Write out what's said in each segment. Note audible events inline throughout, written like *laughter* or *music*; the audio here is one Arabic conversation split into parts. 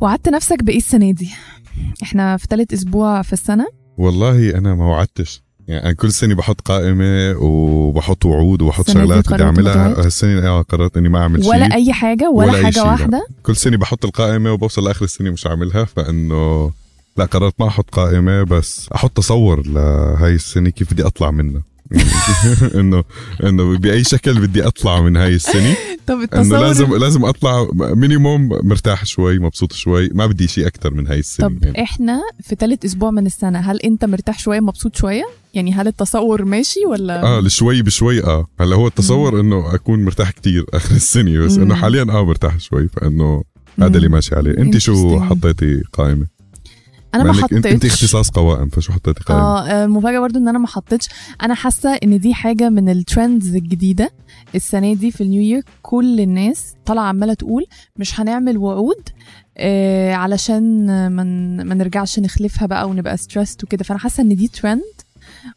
وعدت نفسك بإيه السنة دي؟ إحنا في ثالث أسبوع في السنة. والله أنا ما وعدتش. يعني أنا كل سنة بحط قائمة وبحط وعود وبحط شغلات بدي أعملها؟ هالسنه آه، قررت إني ما أعمل ولا شيء. أي حاجة ولا, ولا حاجة. واحدة؟ كل سنة بحط القائمة وبوصل لآخر السنة مش عاملها فإنه لا قررت ما أحط قائمة بس أحط تصور لهاي السنة كيف بدي أطلع منها. *laughs* إنه إنه بأي شكل بدي أطلع من هاي السنة *laughs* طب إنه التصور لازم لازم أطلع minimum مرتاح شوي مبسوط شوي ما بدي شيء أكثر من هاي السنة طب يعني. إحنا في ثالث أسبوع من السنة هل أنت مرتاح شوية مبسوط شوية يعني هل التصور ماشي ولا آه الشوي بشوي آه هلأ هو التصور إنه أكون مرتاح كتير آخر السنة بس. إنه حاليا آه مرتاح شوي فإنه هذا. اللي ماشي عليه أنت شو. حطيتي قائمة أنا ما إنك انت, حطيتش. اختصاص قوائم فشو حطيتي آه آه، المفاجاه برضو إن أنا ما حطيتش. أنا حاسة إن دي حاجة من ال trends الجديدة. السنة دي في ال new year كل الناس طالعة عمالة تقول مش هنعمل وعود آه علشان ما ن- ما نرجعش نخلفها بقى ونبقى stressed وكده. فأنا حاسة إن دي ترند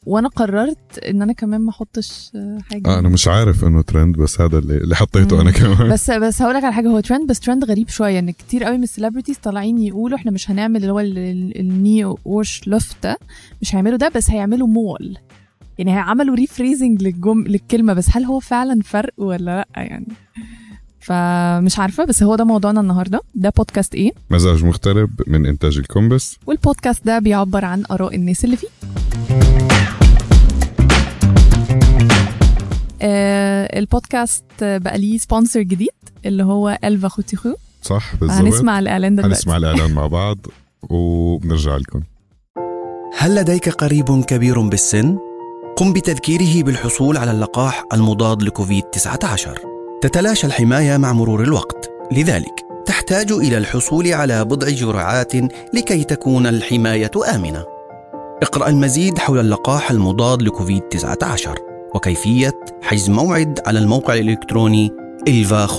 وأنا قررت ان أنا كمان ما احطش آه، حاجة. آه أنا مش عارف إنه ترند بس هذا اللي, اللي حطيته مم. أنا كمان. بس بس هقول لك على حاجة هو ترند بس ترند غريب شوية إن كتير قوي من ال celebrities طالعين يقولوا إحنا مش هنعمل اللي هو ال- ال- ال new year's resolution مش هيعملوا ده بس هيعملوا مول. يعني عملوا rephrasing للجم للكلمة بس هل هو فعلا فرق ولا لأ؟ يعني فمش عارفة بس هو ده موضوعنا النهارده. ده بودكاست إيه؟ مزاج مغترب من إنتاج الكومبس. والبودكاست ده بيعبر عن آراء الناس اللي فيه. البودكاست بقى ليه sponsor جديد اللي هو الفا خوتيخو صح بالضبط. هنسمع الإعلان ده دلوقتي. هنسمع الإعلان مع بعض وبنرجع لكم. هل لديك قريب كبير بالسن؟ قم بتذكيره بالحصول على اللقاح المضاد لكوفيد 19 تتلاشى الحماية مع مرور الوقت. لذلك تحتاج إلى الحصول على بضع جرعات لكي تكون الحماية آمنة. اقرأ المزيد حول اللقاح المضاد لكوفيد 19 وكيفية حجز موعد على الموقع الإلكتروني ilva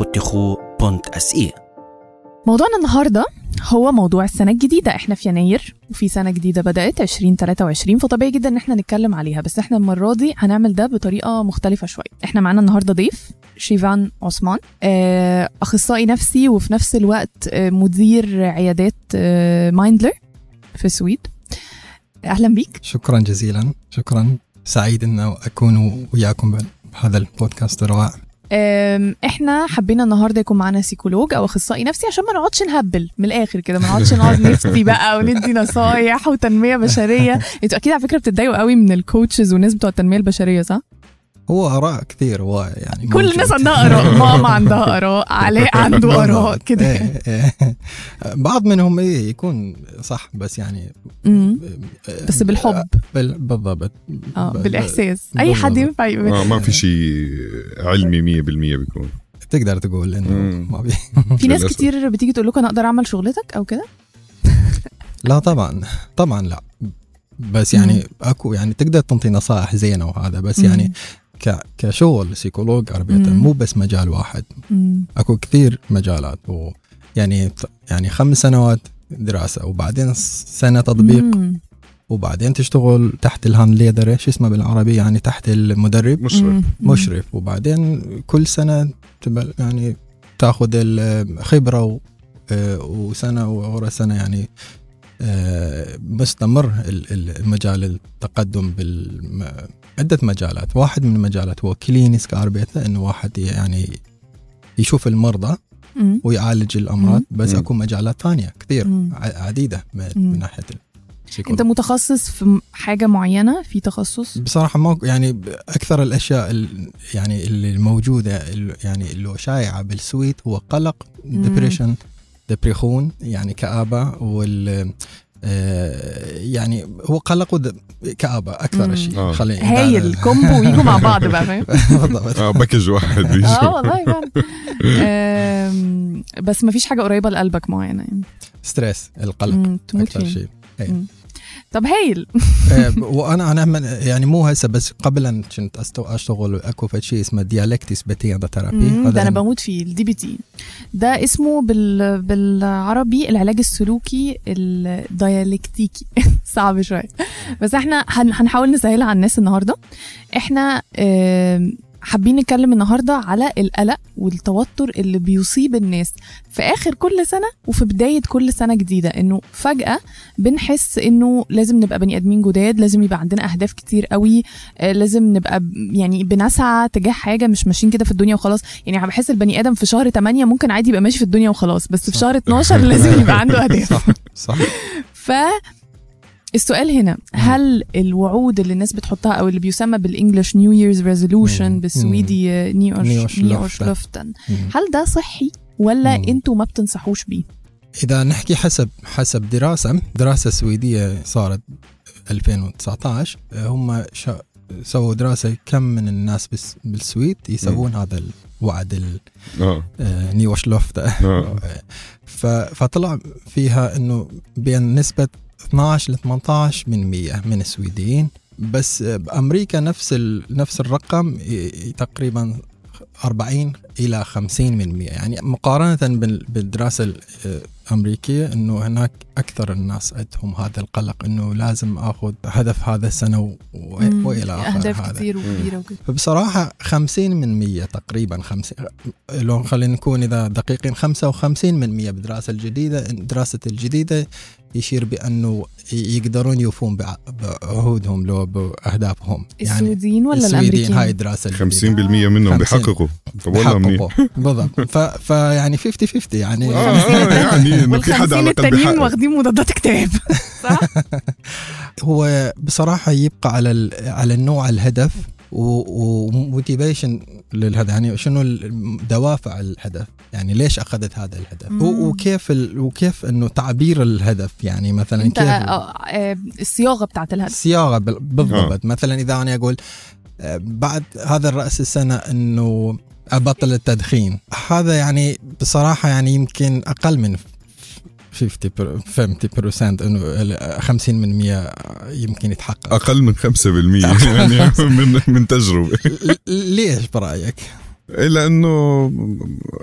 موضوعنا النهارده هو موضوع السنة الجديدة. إحنا في يناير وفي سنة جديدة بدأت 2023 فطبيعي جدا إن إحنا نتكلم عليها بس إحنا المرة دي هنعمل ده بطريقة مختلفة شوية. إحنا معانا النهاردة ضيف شيفان عثمان آه، أخصائي نفسي وفي نفس الوقت آه، مدير عيادات آه، مايندلر في السويد. أهلا بيك. شكرا جزيلا. شكرا. سعيد انه أكون وياكم بهذا البودكاست الرائع إحنا حبينا النهارده يكون معانا psykolog أو أخصائي نفسي عشان ما نقعدش نهبل من الآخر كده ما نقعدش نقعد *laughs* نفتي بقى وندي نصايح وتنمية بشرية. أنتوا أكيد على فكرة بتتضايقوا قوي من ال coaches والناس بتوع التنمية البشرية صح؟ هو آراء كثير هو يعني كل. الناس *laughs* *laughs* عندها اراء ماما عندها اراء علاء عنده آراء كده إيه، إيه. بعض منهم إيه يكون صح بس يعني مم. إيه، بس بالحب بال- بالضبط ب- بالإحساس أي حد. ينفع آه ما في شيء علمي 100% بيكون تقدر تقول إنه مم. ما بي *laughs* في ناس. كتير بتيجي تقول لكم أنا أقدر أعمل شغلتك أو كده لا طبعا طبعا لا بس يعني أكو يعني تقدر تنطي نصائح زينة وهذا بس يعني ك كشغل psykolog arbete مم. مو بس مجال واحد مم. أكو كثير مجالات ويعني يعني خمس سنوات دراسة وبعدين سنة تطبيق مم. وبعدين تشتغل تحت ال handledare شو اسمه بالعربي يعني تحت المدرب مشرف مم. مشرف وبعدين كل سنة تبل يعني تاخذ الخبره و- آه، وسنة ورا سنة يعني آه، مستمر ال- ال- المجال التقدم بال عدة مجالات واحد من المجالات هو kliniskt arbete انه واحد يعني يشوف المرضى مم. ويعالج الأمراض. بس مم. أكو مجالات ثانية كثير مم. عديدة من, ناحية. أنت متخصص في حاجة معينة في تخصص بصراحة ما يعني أكثر الأشياء ال- يعني اللي موجودة ال- يعني اللي شائعة بالسويد هو قلق. depression depression يعني كآبة وال يعني هو قلق ود- كآبة أكثر. شيء آه. خليني هايل combo *laughs* ويجوا مع بعض بقى فاهم؟ بالضبط. آه package واحد. آه والله فعلا *laughs* بس ما فيش حاجة قريبة لقلبك معينة يعني؟ stress القلق أكثر شيء. إيه. طب هايل. آه، وأنا أنا من- يعني مو هسه بس قبل أن كنت أشتغل أكو شيء اسمه dialektisk beteendeterapi مم، ده أنا بموت فيه ال DBT ده اسمه بال... بالعربي العلاج السلوكي الديالكتيكي. *laughs* صعب شوية. بس إحنا هن... هنحاول نسهلها على الناس النهارده. إحنا آم، حابين نتكلم النهارده على القلق والتوتر اللي بيصيب الناس في آخر كل سنة وفي بداية كل سنة جديدة إنه فجأة بنحس إنه لازم نبقى بني آدمين جداد لازم يبقى عندنا أهداف كتير قوي آه، لازم نبقى يعني بنسعى تجاه حاجة مش ماشيين كده في الدنيا وخلاص. يعني بحس البني آدم في شهر 8 ممكن عادي يبقى ماشي في الدنيا وخلاص بس في. شهر 12 لازم *laughs* يبقى عنده أهداف. صح صح. *laughs* ف السؤال هنا هل الوعود اللي الناس بتحطها أو اللي بيسمى بال English New Year's resolution. بالسويدي nyårslöften. مم. هل ده صحي ولا. أنتوا ما بتنصحوش بيه إذا نحكي حسب حسب دراسة دراسة سويدية صارت 2019 هم شا سووا دراسة كم من الناس بس بالسويد يسوون هذا الوعد آه النيوش لوفت آه. *laughs* ف- فطلع فيها إنه بين نسبة 12 ل 18 من 100 من السويديين بس بأمريكا نفس. نفس الرقم تقريبا 40 إلى 50 من 100 يعني مقارنة بال- بالدراسة الأمريكية إنه هناك أكثر الناس عندهم هذا القلق إنه لازم آخذ هدف هذا السنة. وإلى اخره أهداف هذا. كتير وكبيرة وكده فبصراحة 50 من 100 تقريبا 50 لو خلينا نكون إذا دقيقين 55 من 100 بالدراسة الجديدة دراسة الجديدة يشير بأنه يقدرون يوفون بع- بعهودهم لو بأهدافهم. السويديين ولا السويديين الأمريكيين؟ هاي الدراسة 50% الجديدة منهم 50. بيحققوا. طب والله منيح. بيحققوا. بالضبط. فيعني 50 50 يعني. آه آه، يعني انه في حدا والخمسين على التانيين واخدين مضادات اكتئاب صح؟ *laughs* هو بصراحة يبقى على ال- على النوع الهدف وموتيفيشن للهدف. يعني شنو دوافع الهدف. يعني ليش أخذت هذا الهدف؟ وكيف ال... وكيف إنه تعبير الهدف. يعني مثلا أنت كيف آه، آه، الصياغة بتاعت الهدف. الصياغه بال- بالضبط. مثلا إذا أنا أقول آه، بعد هذا الرأس السنة إنه أبطل التدخين. هذا يعني بصراحة يعني يمكن أقل من 50 بر- 50% إنه ال 50 من 100 يمكن يتحقق. أقل من 5% *laughs* يعني من من تجربة. ليش برأيك؟ الا انه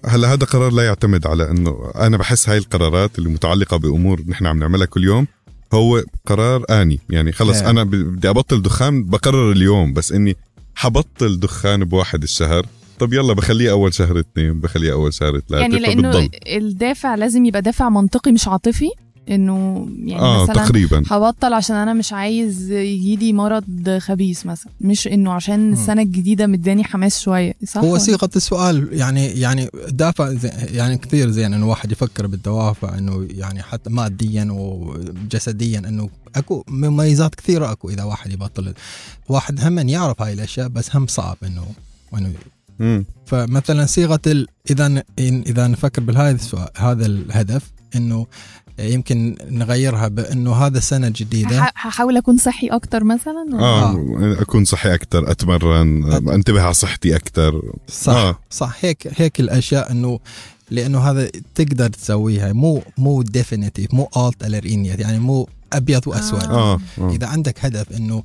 هلا هذا قرار لا يعتمد على إنه أنا بحس هاي القرارات اللي متعلقة بأمور نحن عم نعملها كل يوم هو قرار آني. يعني خلص إيه. أنا بدي أبطل دخان بقرر اليوم. بس إني حبطل دخان بواحد الشهر. طب يلا بخليه أول شهر اثنين بخليه أول شهر ثلاثة يعني لأنه فبتضل. الدافع لازم يبقى دافع منطقي مش عاطفي إنه يعني آه مثلا تقريبا. هبطل عشان أنا مش عايز يجيلي مرض خبيث مثلا. مش إنه عشان السنة الجديدة مداني حماس شوية. صح هو؟ صيغة السؤال يعني يعني دافع يعني كثير زين إنه واحد يفكر بالدوافع إنه يعني حتى ماديا وجسديا إنه أكو مميزات كثيرة أكو إذا واحد يبطل. واحد هم يعرف هاي الأشياء بس هم صعب إنه إنه مم. فمثلا صيغة ال... إذا إذا نفكر بهذا السؤال هذا الهدف إنه يمكن نغيرها بإنه هذا السنة الجديده هح- هحاول أكون صحي أكتر مثلا ولا؟ آه أكون صحي أكثر أتمرن أت- أنتبه على صحتي أكثر صح آه. آه. صح هيك هيك الأشياء انه لأنه هذا تقدر تسويها مو مو definitive مو الت يعني مو أبيض وأسود آه. آه. إذا عندك هدف إنه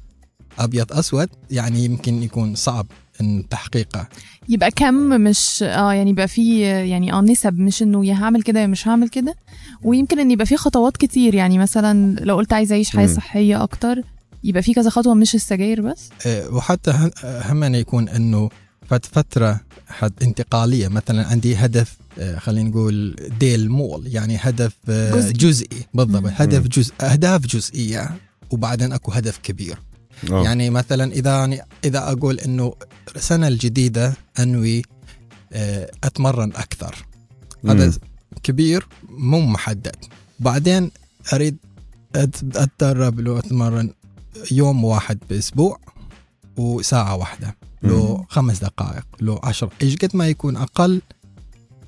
أبيض أسود يعني يمكن يكون صعب إن تحقيقه يبقى كم مش آه يعني يبقى في يعني آه نسب مش إنه يا هعمل كده يا مش هعمل كده ويمكن إن يبقى في خطوات كتير يعني مثلا لو قلت عايز أعيش حياة. صحية أكتر يبقى في كذا خطوة مش السجاير بس آه، وحتى هم- أن يكون إنه فت- فترة حد انتقالية مثلا عندي هدف آه، خلينا نقول ديل مول يعني هدف آه، جزئي. جزئي بالضبط. هدف جزء أهداف جزئية وبعدين أكو هدف كبير آه. يعني مثلا إذا إذا أقول إنه السنة الجديدة أنوي آه، أتمرن أكثر هذا. كبير مو محدد بعدين أريد أتدرب لو أتمرن يوم واحد بأسبوع وساعة واحدة لو. خمس دقائق لو عشر إيش قد ما يكون أقل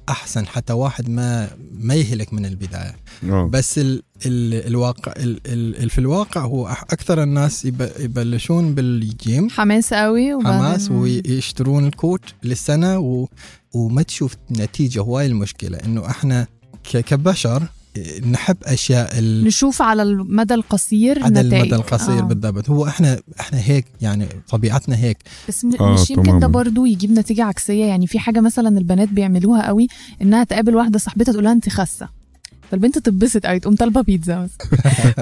أحسن حتى واحد ما ما يهلك من البداية. آه. بس ال ال الواقع ال ال في الواقع هو أكثر الناس يب- يبلشون بالجيم. حماس قوي وبعدين حماس ويشترون الكورت للسنة و وما تشوف نتيجة هواي المشكلة. إنه إحنا ك- كبشر نحب أشياء ال- نشوف على المدى القصير على نتائج. المدى القصير آه. بالضبط. هو إحنا إحنا هيك يعني طبيعتنا هيك. بس م- آه، مش يمكن ده. برضو يجيب نتيجة عكسية. يعني في حاجة مثلا البنات بيعملوها قوي إنها تقابل واحدة صاحبتها تقول لها انت خاسة. فالبنت تتبسط قوي تقوم طالبة بيتزا مثلا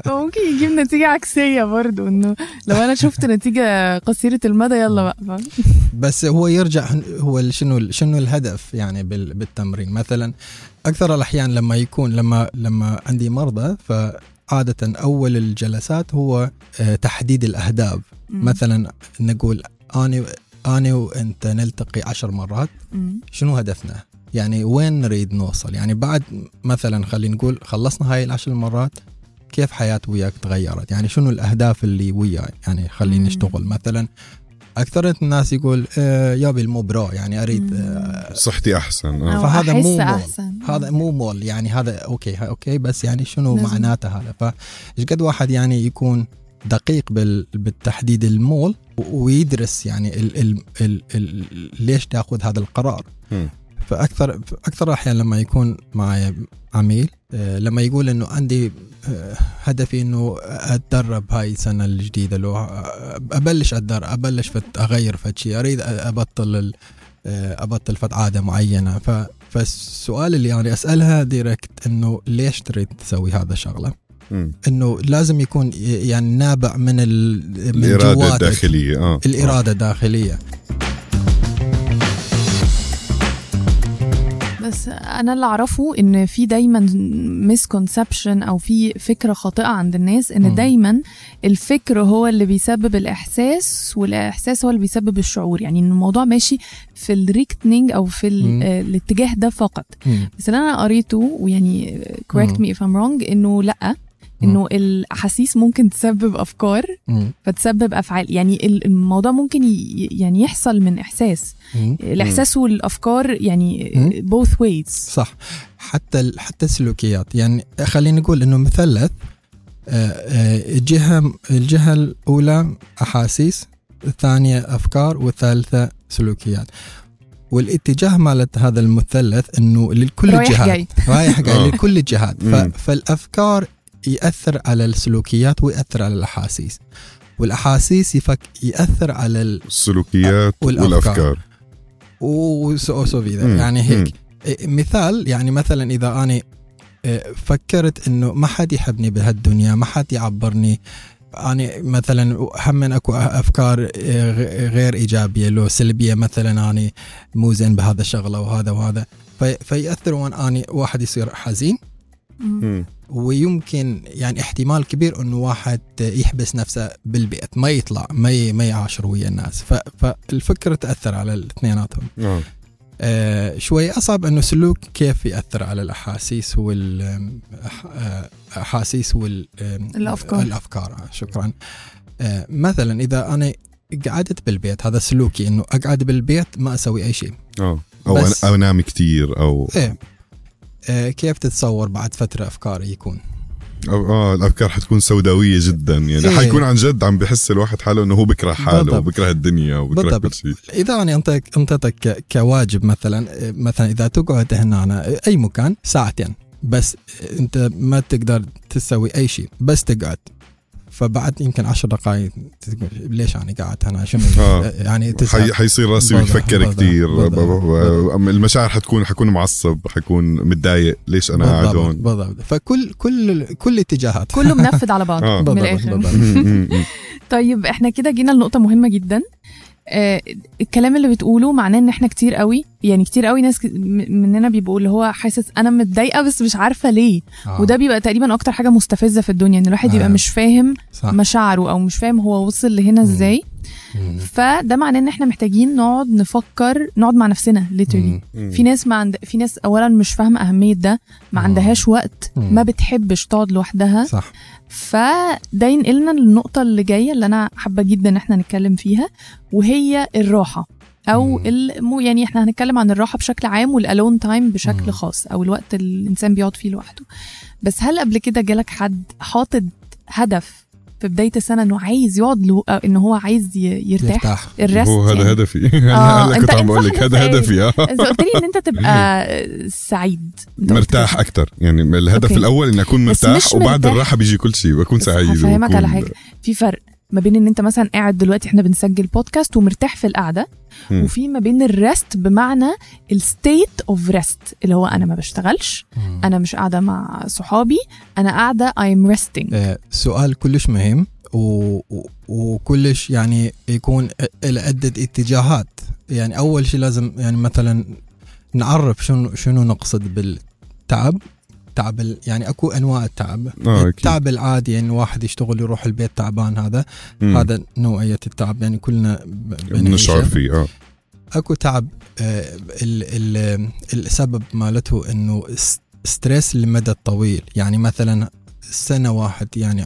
*laughs* ممكن يجيب نتيجة عكسية برضو إنه لو أنا شفت نتيجة قصيرة المدى يلا بقى؟ بس هو يرجع هو شنو شنو الهدف يعني بال- بالتمرين؟ مثلا أكثر الأحيان لما يكون لما لما عندي مرضى فعادة أول الجلسات هو آه، تحديد الأهداف. مم. مثلا نقول أنا أنا وأنت نلتقي عشر مرات. مم. شنو هدفنا؟ يعني وين نريد نوصل؟ يعني بعد مثلا خلينا نقول خلصنا هاي العشر مرات كيف حياتي وياك تغيرت؟ يعني شنو الأهداف اللي وياي؟ يعني خلينا مم. نشتغل. مثلا أكثر الناس يقول آه يابي المبرو يعني أريد مم. آه صحتي أحسن أو آه فهذا أحس مو mål. أحسن هذا مو mål يعني هذا okay okay بس يعني شنو لازم. معناته هذا فايش قد واحد يعني يكون دقيق بال بالتحديد ال mål ويدرس يعني ال ال ال ال ليش تأخذ هذا القرار مم. فأكثر أكثر الأحيان لما يكون معي عميل آه، لما يقول إنه عندي آه، هدفي إنه أتدرب هاي السنة الجديدة لو آه، أبلش أتدرب أبلش فت أغير فد شيء أريد أبطل آه، أبطل فد عادة معينة ف فالسؤال اللي يعني أسألها direkt إنه ليش تريد تسوي هذا الشغلة؟ إنه لازم يكون يعني نابع من ال من الإرادة. الداخلية آه الإرادة الداخلية بس أنا اللي أعرفه إن في دايما misconception أو في فكرة خاطئة عند الناس إن. دايما الفكر هو اللي بيسبب الإحساس والإحساس هو اللي بيسبب الشعور يعني إن الموضوع ماشي في الريكتنينج أو في. آه، الاتجاه ده فقط. بس اللي أنا قريته ويعني correct مم. me if I'm wrong إنه لأ إنه الأحاسيس ممكن تسبب أفكار مم. فتسبب أفعال. يعني ال- الموضوع ممكن ي- يعني يحصل من إحساس. مم. الإحساس والأفكار يعني both ways. صح. حتى حتى السلوكيات. يعني خلينا نقول إنه مثلث آه، آه، الجهة الجهة الأولى أحاسيس الثانية أفكار والثالثة سلوكيات. والاتجاه مالت هذا المثلث إنه لكل الجهات. رايح جاي. *laughs* آه. لكل الجهات. فالأفكار يأثر على السلوكيات ويأثر على الأحاسيس والأحاسيس يفك يأثر على ال... السلوكيات والأفكار. والأفكار و so så vidare. مم. يعني مم. هيك إيه، مثال يعني مثلا أنا إيه، فكرت إنه ما حد يحبني بهالدنيا ما حد يعبرني أنا مثلا هم إيه، غ- غير إيجابية لو سلبية مثلا أنا مو زين بهذا الشغلة وهذا وهذا في فيأثر وان اني واحد يصير حزين مم. ويمكن يعني احتمال كبير إنه واحد يحبس نفسه بالبيت ما يطلع ما ي- ما يعاشر ويا الناس. ف- فالفكرة تأثر على الاثنيناتهم. آه آه، شوي أصعب إنه سلوك كيف يأثر على الأحاسيس والاحاسيس وال آم، الأفكار. الأفكار. شكرا. آه، مثلا إذا أنا قعدت بالبيت هذا سلوكي إنه أقعد بالبيت ما أسوي أي شيء. آه. أو أو أنام كثير أو إيه. آه، كيف تتصور بعد فترة افكاري يكون آه الأفكار حتكون سوداوية جدا يعني إيه. حيكون عن جد عم بحس الواحد حاله إنه هو بكره حاله بالضبط. وبكره الدنيا وبكره بالضبط. كل شيء إذا أنا أنطيتك ك- كواجب مثلا آه، مثلا إذا تقعد هنا أنا أي مكان ساعتين بس آه، أنت ما تقدر تسوي أي شيء بس تقعد فبعد يمكن عشر دقائق تقول ليش أنا قاعد هنا؟ شنو آه. يعني حيصير راسي يفكر كثير. المشاعر حتكون حكون معصب حكون متضايق. ليش أنا قاعد هون؟ بالضبط. فكل كل كل اتجاهات. كله منفذ على بعض آه. من الآخر. *laughs* طيب إحنا كده جينا لنقطة مهمة جدا. آه الكلام اللي بتقوله معناه إن إحنا كتير قوي يعني كتير قوي ناس مننا بيبقوا اللي هو حاسس أنا متضايقة بس مش عارفة ليه آه. وده بيبقى تقريبا أكتر حاجة مستفزة في الدنيا إن الواحد آه. يبقى مش فاهم صح مشاعره أو مش فاهم هو وصل لهنا. إزاي. فده معناه إن إحنا محتاجين نقعد نفكر نقعد مع نفسنا. م. في ناس ما عند في ناس اولا مش فاهمة أهمية ده ما. عندهاش وقت مم. ما بتحبش تقعد لوحدها صح فده ينقلنا للنقطة اللي جاية اللي أنا حابة جدا إن إحنا نتكلم فيها وهي الراحة أو. المو يعني إحنا هنتكلم عن الراحة بشكل عام وال alone time بشكل مم. خاص أو الوقت اللي الإنسان بيقعد فيه لوحده بس هل قبل كده جالك حد حاطط هدف في بداية السنة إنه عايز يقعد له أو ان هو عايز يرتاح. يرتاح. ال rest هو هذا يعني. هدفي. آه، *laughs* أنا كنت عم بقول لك هذا هدفي. آه. انت قلت لي إن أنت تبقى *laughs* سعيد. أنت قلت مرتاح. أكثر يعني الهدف okay. الأول إني أكون مرتاح وبعد مرتاح. الراحة بيجي كل شيء بكون سعيد هفهمك على حاجة. في فرق. ما بين إن أنت مثلا قاعد دلوقتي إحنا بنسجل بودكاست ومرتاح في القعدة مم. وفي ما بين ال rest بمعنى ال state of rest اللي هو أنا ما بشتغلش أنا مش قاعدة مع صحابي أنا قاعدة I'm resting. آه، سؤال كلش مهم و... وكلش يعني يكون إلى عدة اتجاهات. يعني أول شيء لازم يعني مثلا نعرف شنو شنو نقصد بالتعب تعب ال- يعني أكو أنواع التعب. آه أكيد. التعب العادي يعني واحد يشتغل يروح البيت تعبان هذا مم. هذا نوعية التعب. يعني كلنا بنشعر. فيه آه. أكو تعب آه، ال ال السبب مالته إنه stress للمدى الطويل. يعني مثلا سنة واحد يعني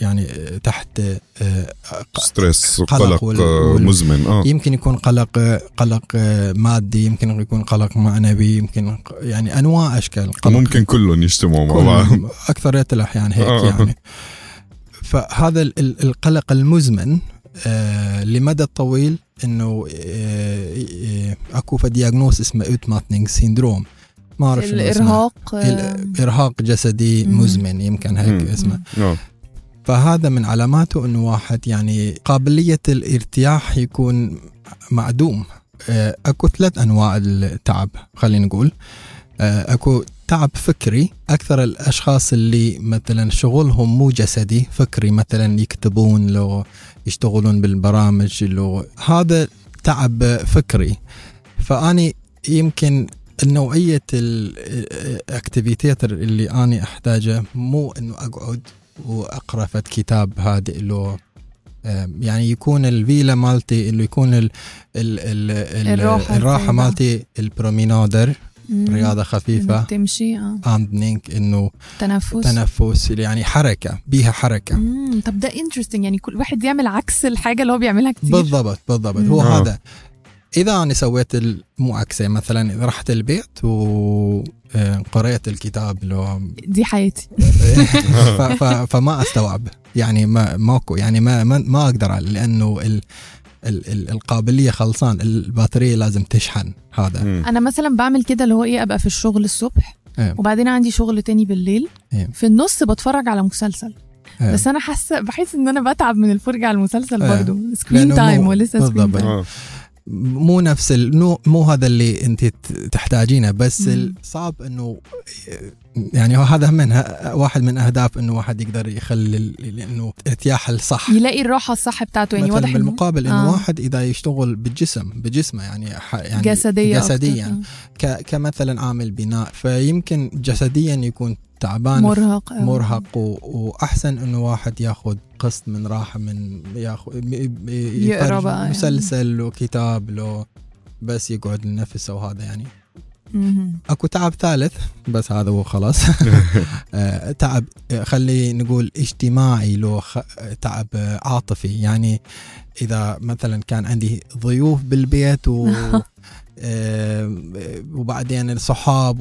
يعني تحت آه، stress قلق قلق آه، مزمن آه. يمكن يكون قلق قلق آه، مادي يمكن يكون قلق معنوي يمكن يعني أنواع أشكال القلق ممكن كلهم يجتمعوا مع بعض. اكثريه الاحيان هيك آه. يعني. فهذا ال- ال- القلق المزمن آه لمدى طويل إنه آه أكو في diagnos اسمه utmattningssyndrom ما أعرف الإرهاق آه، الارهاق جسدي. مزمن يمكن هيك. اسمه. آه فهذا من علاماته إنه واحد يعني قابلية الارتياح يكون معدوم. آه، أكو ثلاث أنواع التعب خلينا نقول. آه، أكو تعب فكري أكثر الأشخاص اللي مثلا شغلهم مو جسدي فكري مثلا يكتبون لو يشتغلون بالبرامج لو هذا تعب فكري. فأني يمكن نوعيه الأكتيفيتيات اللي أني احتاجه مو إنه أقعد وأقرأ فد كتاب هادئ له يعني يكون ال vila مالتي اللي يكون ال ال ال ال الراحة الراحة الزايدة. مالتي ال promenader خفيفة إنك تمشي آه andning إنه تنفس تنفس يعني حركة بيها حركة مم. طب ده interesting يعني كل واحد يعمل عكس الحاجة اللي هو بيعملها كتير بالضبط بالضبط مم. هو آه. هذا إذا أنا سويت المعاكسه مثلا إذا رحت البيت وقريت الكتاب لو دي حياتي *laughs* فما أستوعب يعني ما ماكو يعني ما ما, أقدر لأنه ال ال ال القابلية خلصان البطاريه لازم تشحن هذا. أنا مثلا بعمل كده اللي هو إيه أبقى في الشغل الصبح إيه. وبعدين عندي شغل تاني بالليل إيه. في النص بتفرج على مسلسل إيه. بس أنا حاسة بحس إن أنا بتعب من الفرجة على المسلسل إيه. برضه screen time ولسه screen. time مو نفس. مو, هذا اللي انت تحتاجينه بس. الصعب إنه يعني هو هذا من ه- واحد من أهداف إنه واحد يقدر يخلي إنه ارتياح الصح يلاقي الراحة الصح بتاعته يعني واضح بالمقابل إنه آه. واحد إذا يشتغل بالجسم بجسمه يعني يعني جسديا. ك... كمثلا عامل بناء فيمكن جسديا يكون تعبان مرهق أوي. مرهق و... وأحسن إنه واحد ياخذ قسط من راحة من ياخذ يقرأ يعني. مسلسل وكتاب لو بس يقعد لنفسه وهذا يعني. اكو تعب ثالث بس هذا هو خلاص. *laughs* آه، تعب خلي نقول اجتماعي لو خ... تعب عاطفي. يعني إذا مثلا كان عندي ضيوف بالبيت و *laughs* آه، وبعدين الصحاب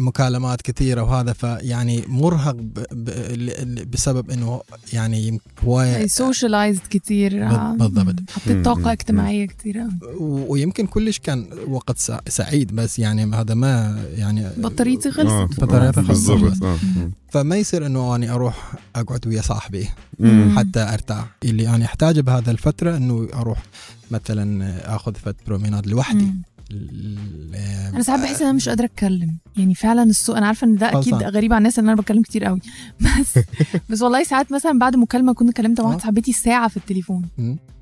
ومكالمات كثيرة وهذا فيعني مرهق ب... ب... بسبب إنه يعني هواية سوشيالايزد كتير آه. بالضبط. حطيت. طاقه. اجتماعيه. و- ويمكن كلش كان وقت سع- سعيد بس يعني هذا ما يعني بطاريتي آه خلصت آه، خلصت. بالضبط فما يصير إنه أني أروح أقعد ويا صاحبي. حتى أرتاح اللي أنا أحتاجه بهذا الفترة إنه أروح مثلا آخذ فت بروميناد لوحدي أنا ساعات بحس إن أنا مش قادرة أتكلم. يعني فعلا السوق أنا عارفة إن ده أكيد. غريب على الناس إن أنا بتكلم كتير قوي *laughs* بس بس والله ساعات مثلا بعد مكالمة كنت كلمت مع واحدة آه. صاحبتي ساعة في التليفون.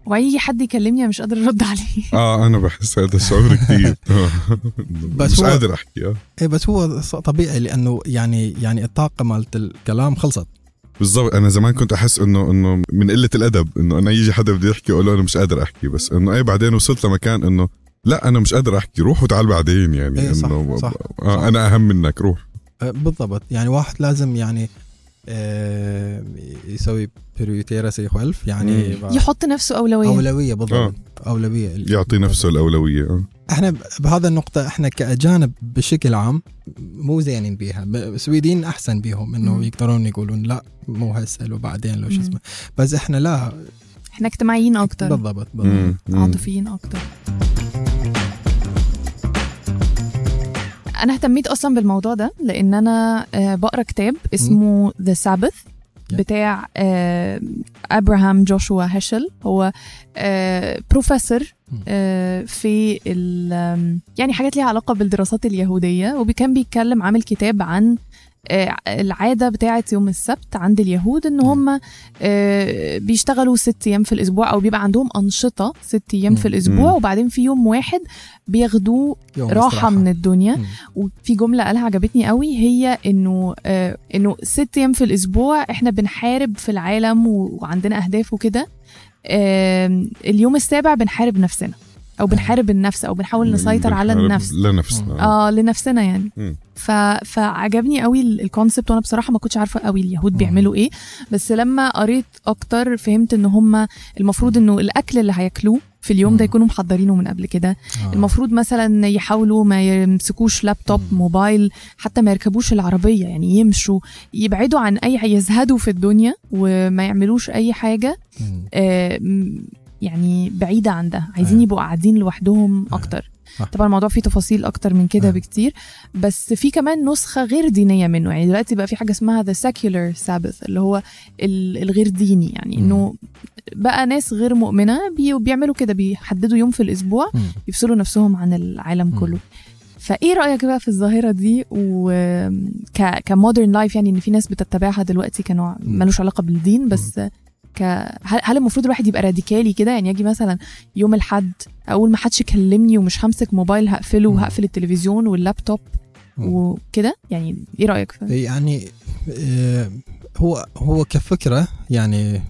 ويجي حد يكلمني أنا مش قادرة أرد عليه. *laughs* آه أنا بحس هذا الشعور كثير *laughs* آه. بس مش قادر أحكي آه. إيه بس هو طبيعي لأنه يعني يعني الطاقة مالت الكلام خلصت. بالضبط. أنا زمان كنت أحس إنه إنه من قلة الأدب إنه أنا يجي حدا بده يحكي أقول له أنا مش قادر أحكي. بس إنه اي بعدين وصلت لمكان إنه لا أنا مش قادر أحكي روح وتعال بعدين يعني. إيه، صح، إنه صح، آه صح. أنا أهم منك روح. آه، بالضبط. يعني واحد لازم يعني آه، يسوي بريوتيرسي خلف يعني. يحط نفسه أولوية. أولوية بالضبط. أولوية. يعطي نفسه الأولوية آه. إحنا بهذا النقطة إحنا كأجانب بشكل عام مو زينين بيها. السويدين أحسن بيهم إنه مم. يقدرون يقولون لا مو هسه وبعدين لو شو. اسمه. بس إحنا لا. إحنا اجتماعيين أكتر. بالضبط بالضبط. عاطفيين أكتر. أنا اهتميت أصلا بالموضوع ده لأن أنا آه، بقرأ كتاب اسمه ذا سابث بتاع آه، ابراهام جوشوا هيشل هو آه، بروفيسور مم. آه، في يعني حاجات ليها علاقة بالدراسات اليهودية وكان بيتكلم عامل كتاب عن آه، العادة بتاعه يوم السبت عند اليهود إن هم آه، بيشتغلوا ست أيام في الأسبوع أو بيبقى عندهم أنشطة ست أيام في. الأسبوع. وبعدين في يوم واحد بياخدوه راحة. من الدنيا. وفي جملة قالها عجبتني قوي هي إنه آه إنه ست أيام في الأسبوع إحنا بنحارب في العالم وعندنا أهداف وكده آه اليوم السابع بنحارب نفسنا أو بنحارب النفس أو بنحاول نسيطر على النفس لنفسنا آه لنفسنا يعني. ف... فعجبني قوي ال- الكونسبت وأنا بصراحة ما كنتش عارفة قوي اليهود. بيعملوا إيه بس لما قريت أكتر فهمت إن هم المفروض إنه الأكل اللي هياكلوه في اليوم ده. يكونوا محضرينه من قبل كده آه. المفروض مثلا يحاولوا ما يمسكوش لابتوب مم. موبايل حتى ما يركبوش العربية يعني يمشوا يبعدوا عن أي يزهدوا في الدنيا وما يعملوش أي حاجة مم. آه، يعني بعيدة عن ده عايزين أيوة. يبقوا قاعدين لوحدهم أيوة. أكتر صح. طبعا الموضوع فيه تفاصيل أكتر من كده أيوة. بكتير بس في كمان نسخة غير دينية منه يعني دلوقتي بقى في حاجة اسمها the secular Sabbath اللي هو ال- الغير ديني يعني. إنه بقى ناس غير مؤمنة بي- بيعملوا كده بيحددوا يوم في الأسبوع مم. يفصلوا نفسهم عن العالم. كله فإيه رأيك بقى في الظاهرة دي و ك ك modern life يعني إن في ناس بتتبعها دلوقتي كنوع. ملوش علاقة بالدين بس ك هل, هل المفروض الواحد يبقى راديكالي كده؟ يعني أجي مثلا يوم الحد أول ما حدش يكلمني ومش همسك موبايل هقفله. وهقفل التلفزيون واللابتوب. وكده. يعني إيه رأيك في يعني آه، هو هو كفكرة يعني آه،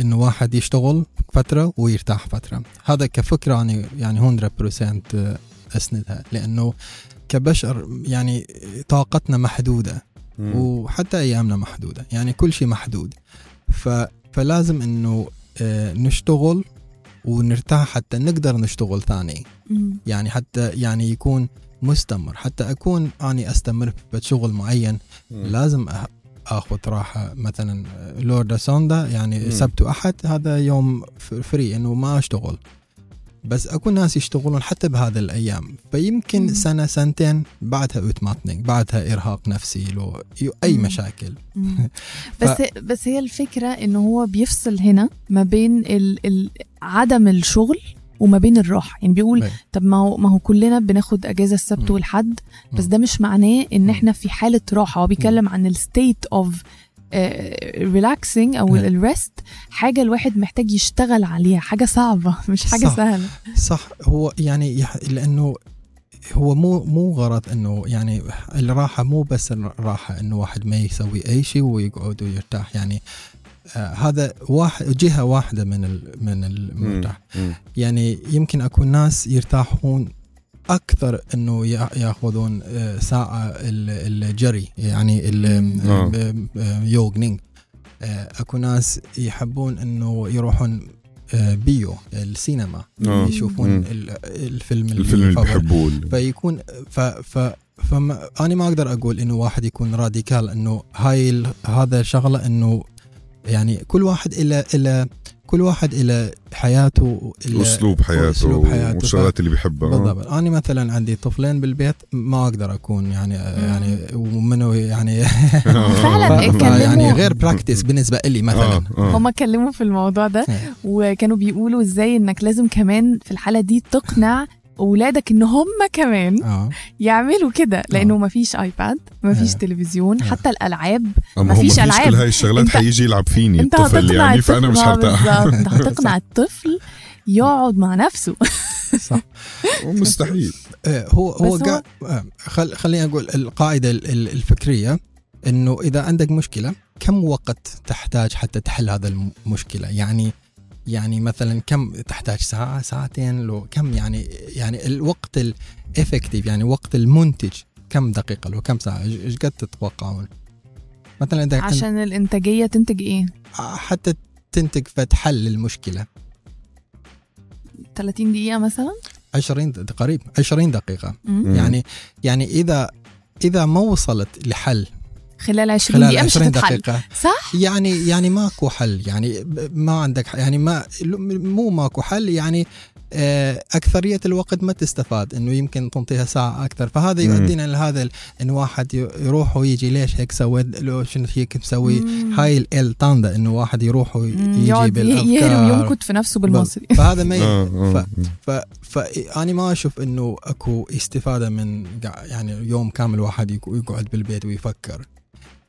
إنه واحد يشتغل فترة ويرتاح فترة. هذا كفكرة يعني يعني 100% أسندها. لأنه كبشر يعني طاقتنا محدودة. وحتى أيامنا محدودة. يعني كل شيء محدود. ف فلازم إنه آه، نشتغل ونرتاح حتى نقدر نشتغل ثاني مم. يعني حتى يعني يكون مستمر حتى أكون أني أستمر في شغل معين مم. لازم أه- آخذ راحة مثلا lördag söndag يعني مم. سبت واحد هذا يوم fri إنه ما أشتغل بس أكو ناس يشتغلون حتى بهذه الأيام فيمكن مم. سنة سنتين بعدها utmattning بعدها إرهاق نفسي لو أي مم. مشاكل مم. *laughs* بس بس هي الفكرة إنه هو بيفصل هنا ما بين ال ال عدم الشغل وما بين الراحة يعني بيقول أي. طب ما هو ما هو كلنا بناخد أجازة السبت. والحد بس. ده مش معناه إن. إحنا في حالة راحة هو بيتكلم عن ال state of relaxing أو أي. ال rest حاجة الواحد محتاج يشتغل عليها حاجة صعبة مش حاجة صح. سهلة صح هو يعني لأنه هو مو مو غرض إنه يعني الراحة مو بس الراحة إنه واحد ما يسوي أي شيء ويقعد ويرتاح يعني آه هذا واحد جهة واحدة من ال من المرتاح. يعني يمكن اكون ناس يرتاحون أكثر إنه يأ- يأخذون آه، ساعة ال- الجري يعني ال- آه. آه، أكو ناس يحبون إنه يروحون بيو السينما. يشوفون مم. الفيلم الفيلم اللي. بحبوه فيكون ف ف فما أنا ما أقدر أقول إنه واحد يكون راديكال إنه هاي هذا شغلة إنه يعني كل واحد إلى إلى كل واحد إلى حياته إلى أسلوب حياته أسلوب حياته. والشغلات اللي بيحبها بالضبط أنا مثلا عندي طفلين بالبيت ما أقدر أكون يعني يعني ومنه يعني *laughs* *laughs* فعلا يعني غير براكتس بالنسبة لي مثلا آه. آه. هما اتكلموا في الموضوع ده. وكانوا بيقولوا إزاي إنك لازم كمان في الحالة دي تقنع اولادك ان هم كمان آه يعملوا كده لأنه آه. مفيش آيباد مفيش آه. تلفزيون آه. حتى الألعاب مفيش مفيش ألعاب. كل هاي الشغلات أنت- حيجي يلعب فيني أنت الطفل يعني الطفل فأنا مش آه، هرتاح. أنت *laughs* هتقنع الطفل يقعد مع نفسه صح مستحيل *laughs* آه، هو هو بس هو- آه، خل خليني أقول القاعدة ال- ال- الفكرية إنه إذا عندك مشكلة كم وقت تحتاج حتى تحل هذا المشكلة يعني يعني مثلا كم تحتاج ساعة؟ ساعتين لو كم يعني يعني الوقت الافكتيف يعني وقت المنتج كم دقيقة لو كم ساعة؟ إيش قد تتوقعون؟ مثلا إذا عشان الإنتاجية تنتج إيه؟ حتى تنتج فد حل للمشكله 30 دقيقة مثلا؟ 20 د- قريب 20 دقيقة. مم. يعني يعني إذا إذا ما وصلت لحل خلال 20 خلال دقيقة مش 20 هتتحل. دقيقة. صح؟ يعني يعني ماكو حل. يعني ما عندك يعني ما مو ماكو حل. يعني آه، أكثرية الوقت ما تستفاد إنه يمكن تنطيها ساعة أكثر. فهذا. يؤدينا لهذا إن واحد يروح ويجي. ليش هيك سويت؟ لو شنو هيك مسوي. هاي ال- التاندا إنه واحد يروح مم، يقعد ويجيب ي- يهرب الافكار ينكت في نفسه بالمصري. *laughs* فهذا ما. آه، آه. ف... فأنا ما أشوف إنه أكو استفادة من يعني يوم كامل واحد يق- يقعد بالبيت ويفكر.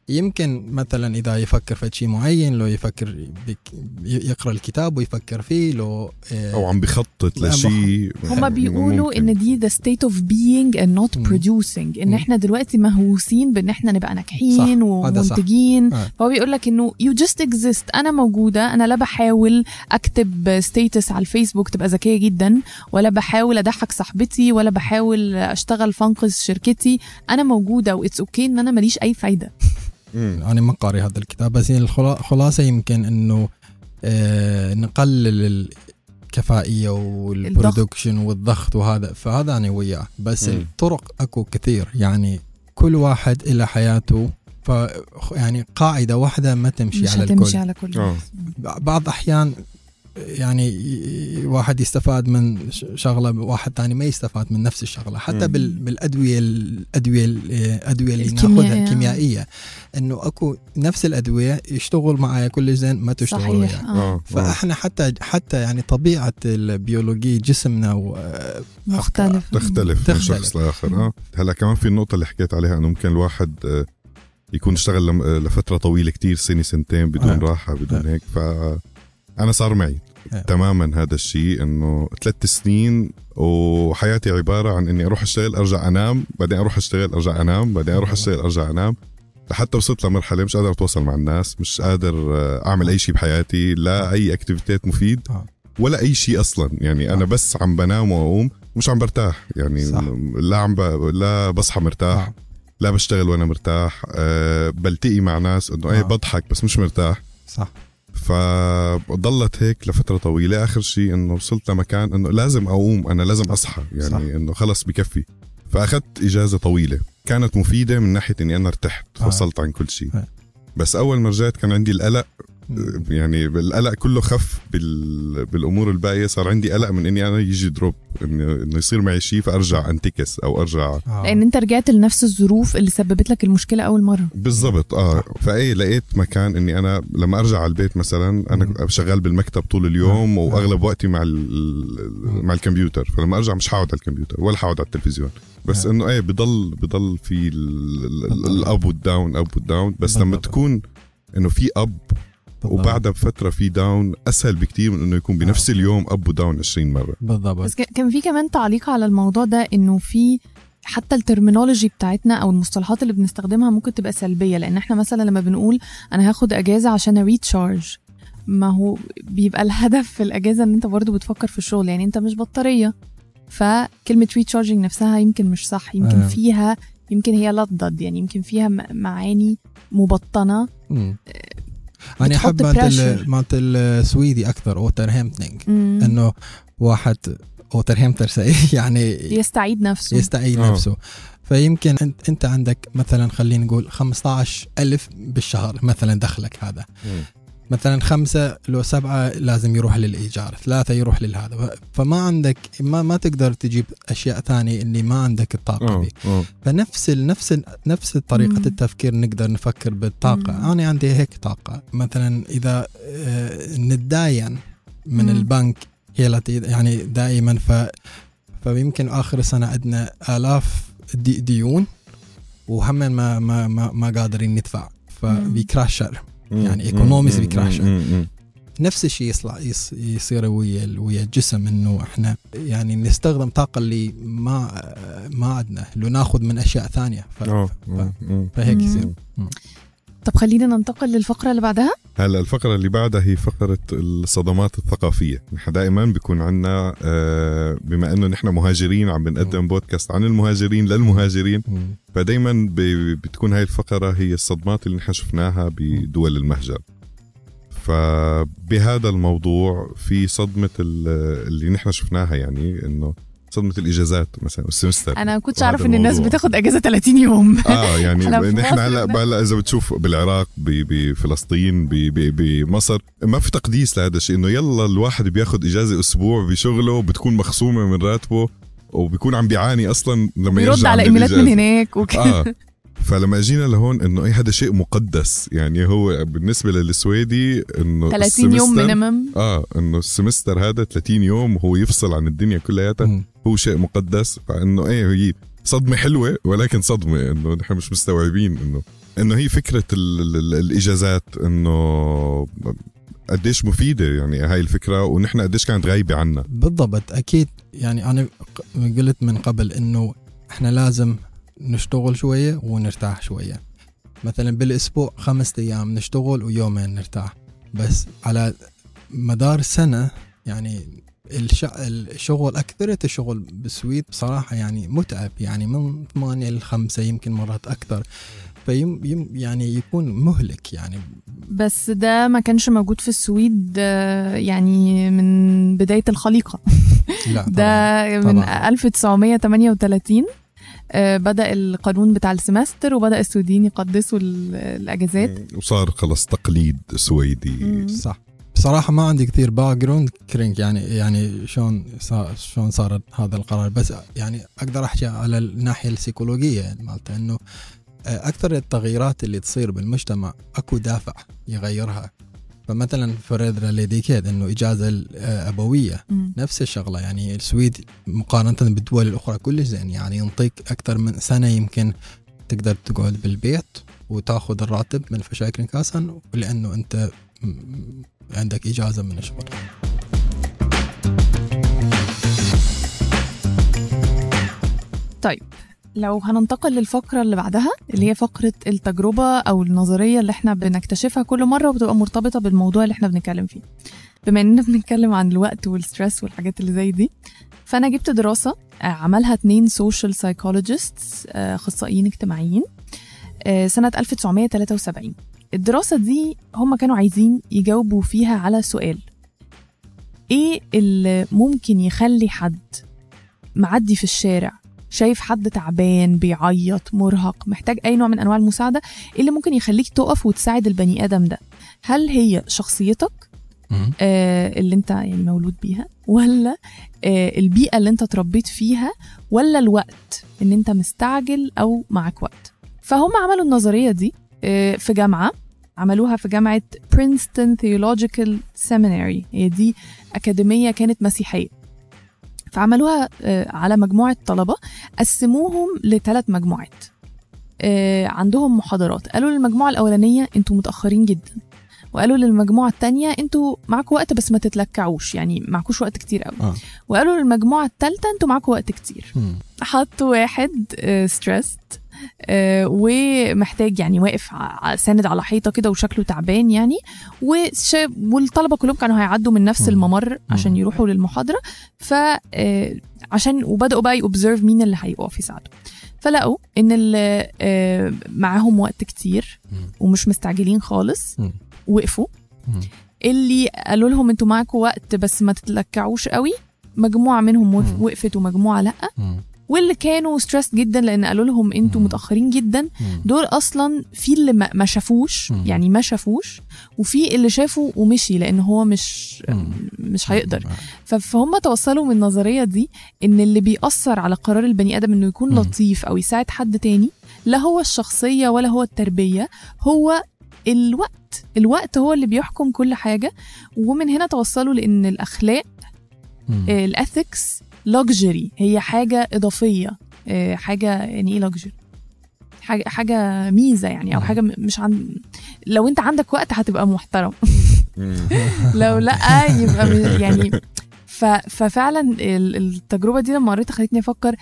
يمكن مثلا إذا يفكر في شيء معين لو يفكر بك... ي- يقرأ الكتاب ويفكر فيه لو آه، أو عم بخطط لشيء هما بيقولوا ممكن. ان دي the state of being and not مم. producing إن. إحنا دلوقتي مهووسين بإن إحنا نبقى ناجحين صح، هذا صح. ومنتجين آه. فهو بيقول لك إنه you just exist أنا موجودة أنا لا بحاول أكتب status على الفيسبوك تبقى ذكية جدا ولا بحاول أضحك صاحبتي ولا بحاول أشتغل فانقذ شركتي أنا موجودة و it's okay إن أنا ماليش أي فايدة أنا ما قاري هذا الكتاب بس يعني الخلا- الخلاصة يمكن إنه آه نقلل الكفائية والبرودكشن والضغط وهذا فهذا أنا وياه. بس مم. الطرق أكو كثير. يعني كل واحد إلى حياته ف يعني قاعدة واحدة ما تمشي مش على الكل. على كل آه. بعض أحيان يعني واحد يستفاد من شغلة واحد ثاني ما يستفاد من نفس الشغلة حتى مم. بال- بالأدوية الأدوية الأدوية اللي. ناخذها الكيميائية إنه أكو نفس الأدوية يشتغل معايا كل زين ما تشتغل صحيح وياه آه. آه فإحنا حتى حتى يعني طبيعة البيولوجيه جسمنا و مختلف تختلف من. شخص لآخر آه هلا كمان في النقطة اللي حكيت عليها إنه ممكن الواحد آه، يكون اشتغل لم- لفترة طويلة كتير سنة سنتين بدون آه. راحة بدون آه. هيك ف أنا صار معي. تماما هذا الشيء إنه ثلاث سنين وحياتي عبارة عن إني أروح أشتغل أرجع أنام بعدين أروح أشتغل أرجع أنام بعدين أروح آه. أشتغل أرجع أنام لحتى وصلت لمرحلة مش قادر أتواصل مع الناس مش قادر آه، أعمل أي شيء بحياتي لا أي اكتيفيتات مفيد آه. ولا أي شيء أصلا يعني أنا آه. بس عم بنام وأقوم مش عم برتاح يعني صح. لا عم ب... لا بصحى مرتاح آه. لا بشتغل وأنا مرتاح أه بلتقي مع ناس إنه إيه آه. بضحك بس مش مرتاح صح فضلت هيك لفترة طويلة آخر شيء إنه وصلت لمكان إنه لازم أقوم أنا لازم أصحى يعني صح. إنه خلص بكفي فأخذت إجازة طويلة كانت مفيدة من ناحية إني أنا ارتحت آه. فصلت عن كل شيء آه. بس أول ما رجعت كان عندي القلق. يعني القلق كله خف بال... بالأمور الباقية صار عندي قلق من إني أنا يجي دروب انه إنه يصير معي شيء فأرجع أنتكس أو أرجع آه. لأن أنت رجعت لنفس الظروف اللي سببت لك المشكلة أول مرة بالضبط آه فأي لقيت مكان إني أنا لما أرجع على البيت مثلا أنا شغال بالمكتب طول اليوم آه. وأغلب وقتي مع ال- مع الكمبيوتر فلما أرجع مش حقعد على الكمبيوتر ولا حقعد على التلفزيون بس آه. إنه إيه بضل بضل في. ال up وال down up وال down بس لما. تكون إنه في up بالضبط. وبعدها بفترة في down أسهل بكتير من إنه يكون بنفس اليوم up و down 20 مرة. بالضبط. بس كان- في كمان تعليق على الموضوع ده إنه في حتى ال terminology بتاعتنا أو المصطلحات اللي بنستخدمها ممكن تبقى سلبية. لأن إحنا مثلا لما بنقول أنا هاخد أجازة عشان أ recharge ما هو بيبقى الهدف في الأجازة إن أنت برضو بتفكر في الشغل. يعني أنت مش بطارية. فكلمة recharging نفسها يمكن مش صح. يمكن آه. فيها يمكن هي لضد يعني يمكن فيها معاني مبطنة. أنا أحب مالت السويدي أكثر återhämtning مم. إنه واحد återhämtar *laughs* يعني يستعيد نفسه. يستعيد آه. نفسه. فيمكن انت أنت عندك مثلا خلينا نقول 15 ألف بالشهر مثلا دخلك هذا. مثلا خمسة لو سبعة لازم يروح للإيجار ثلاثة يروح للهذا. فما عندك ما ما تقدر تجيب أشياء ثانية اللي ما عندك الطاقة آه فنفس ال نفس ال نفس طريقة مم. التفكير نقدر نفكر بالطاقة. مم. أنا عندي هيك طاقة. مثلا إذا آه، نتداين من مم. البنك هي التي يعني دائما ف فيمكن آخر السنة عندنا آلاف دي ديون وهم ما ما ما, ما قادرين ندفع. فبيكراشر يعني economics بيكراشر. نفس الشيء يصلح يص- يصير ويا ويا الجسم إنه إحنا يعني نستخدم طاقة اللي ما ما عندنا لو ناخذ من أشياء ثانية. ف... ف... فهيك. يصير. طب خلينا ننتقل للفقرة اللي بعدها هلا الفقرة اللي بعدها هي فقرة الصدمات الثقافية، نحن دائما بيكون عنا آه، بما إنه نحن مهاجرين عم بنقدم بودكاست عن المهاجرين للمهاجرين،. فدائما بتكون هاي الفقرة هي الصدمات اللي نحن شفناها بدول المهجر. فبهذا الموضوع في صدمة ال- اللي نحن شفناها يعني إنه صدمة الإجازات مثلا والسمستر أنا كنتش وهذا أعرف إن الناس. بتاخد إجازة 30 يوم آه يعني *laughs* نحن هلأ. هلأ إذا بتشوف بالعراق بفلسطين بمصر ما في تقديس لهذا الشيء إنه يلا الواحد بياخد إجازة أسبوع بشغله بتكون مخصومة من راتبه وبيكون عم بيعاني أصلا لما يرجع على إيميلات من. هناك وكده آه *laughs* فلما جينا لهون إنه أي هذا شيء مقدس يعني هو بالنسبة للسويدي إنه 30 يوم minimum آه إنه ال semester هذا 30 يوم وهو يفصل عن الدنيا كلياتها. هو شيء مقدس. فإنه إيه هي صدمة حلوة ولكن صدمة إنه نحن مش مستوعبين إنه إنه هي فكرة ال ال ال الإجازات إنه قديش مفيدة يعني هاي الفكرة ونحن قديش كانت غايبة عنا. بالضبط أكيد. يعني أنا ق- قلت من قبل إنه إحنا لازم نشتغل شوية ونرتاح شوية. مثلا بالأسبوع خمسة أيام نشتغل ويومين نرتاح. بس على مدار سنة يعني الش... الشغل اكثريه الشغل بالسويد بصراحة يعني متعب. يعني من 8 ل 5 يمكن مرات أكثر. فيم يم يعني يكون مهلك يعني. بس ده ما كانش موجود في السويد يعني من بداية الخليقة. لا ده طبعاً. من طبعاً. 1938 آه، بدأ القانون بتاع السمستر وبدأ السويديين يقدسوا ال- الأجازات. وصار خلص تقليد سويدي. مم. صح. بصراحة ما عندي كثير bakgrund kring يعني يعني شلون صار شلون صار هذا القرار. بس يعني أقدر أحكي على الناحية السيكولوجية يعني مالته إنه آه، أكثر التغييرات اللي تصير بالمجتمع أكو دافع يغيرها. فمثلا föräldraledighet إنه إجازة الابوية مم. نفس الشغلة يعني السويد مقارنة بالدول الأخرى كلش زين. يعني ينطيك أكثر من سنة يمكن تقدر تقعد بالبيت وتاخذ الراتب من Försäkringskassan لأنه أنت م- عندك إجازة من الشغل. لو هننتقل للفقرة اللي بعدها اللي هي فقرة التجربة أو النظرية اللي إحنا بنكتشفها كل مرة وبتبقى مرتبطة بالموضوع اللي إحنا بنتكلم فيه. بما إننا بنتكلم عن الوقت وال stress والحاجات اللي زي دي فأنا جبت دراسة آه، عملها اتنين social psychologists أخصائيين اجتماعيين آه، سنة 1973 الدراسة دي هم كانوا عايزين يجاوبوا فيها على سؤال. إيه اللي ممكن يخلي حد معدي في الشارع شايف حد تعبان بيعيط مرهق محتاج أي نوع من أنواع المساعدة إيه اللي ممكن يخليك تقف وتساعد البني آدم ده. هل هي شخصيتك؟ آه اللي انت يعني مولود بيها ولا آه البيئة اللي انت اتربيت فيها ولا الوقت ان انت مستعجل أو معاك وقت؟ فهم عملوا النظرية دي آه في جامعة عملوها في جامعة Princeton Theological Seminary هي دي أكاديمية كانت مسيحية. فعملوها آه، على مجموعة طلبة قسموهم لثلاث مجموعات. آه، عندهم محاضرات. قالوا للمجموعة الأولانية أنتوا متأخرين جدا. وقالوا للمجموعة التانية أنتوا معاكوا وقت بس ما تتلكعوش. يعني معكوش وقت كتير قوي. آه. وقالوا للمجموعة التالتة أنتوا معاكوا وقت كتير. حطوا واحد ستريسد ومحتاج يعني واقف ساند على حيطة كده وشكله تعبان يعني والطلبة كلهم كانوا هيعدوا من نفس مم. الممر عشان. يروحوا للمحاضرة ف آه، عشان وبدأوا بقى يوبزرف مين اللي هيقف يساعده فلقوا إن اللي آه، معاهم وقت كتير. ومش مستعجلين خالص. وقفوا. اللي قالوا لهم أنتوا معاكوا وقت بس ما تتلكعوش قوي مجموعة منهم. وقفت ومجموعة لأ. واللي كانوا ستريس جدا لأن قالوا لهم أنتوا. متأخرين جدا. دول أصلا في اللي ما شافوش. يعني ما شافوش وفي اللي شافه ومشي لأن هو مش. مش هيقدر فهم توصلوا من النظرية دي إن اللي بيأثر على قرار البني آدم إنه يكون. لطيف أو يساعد حد تاني لا هو الشخصية ولا هو التربية هو الوقت الوقت هو اللي بيحكم كل حاجة ومن هنا توصلوا لإن الأخلاق مم. ال ethics luxury هي حاجة إضافية آه، حاجة يعني إيه luxury حاجة حاجة ميزة يعني أو. حاجة مش عن لو أنت عندك وقت هتبقى محترم. *laughs* لو لأ يبقى يعني ف... ففعلا ال- التجربة دي لما قريتها خلتني أفكر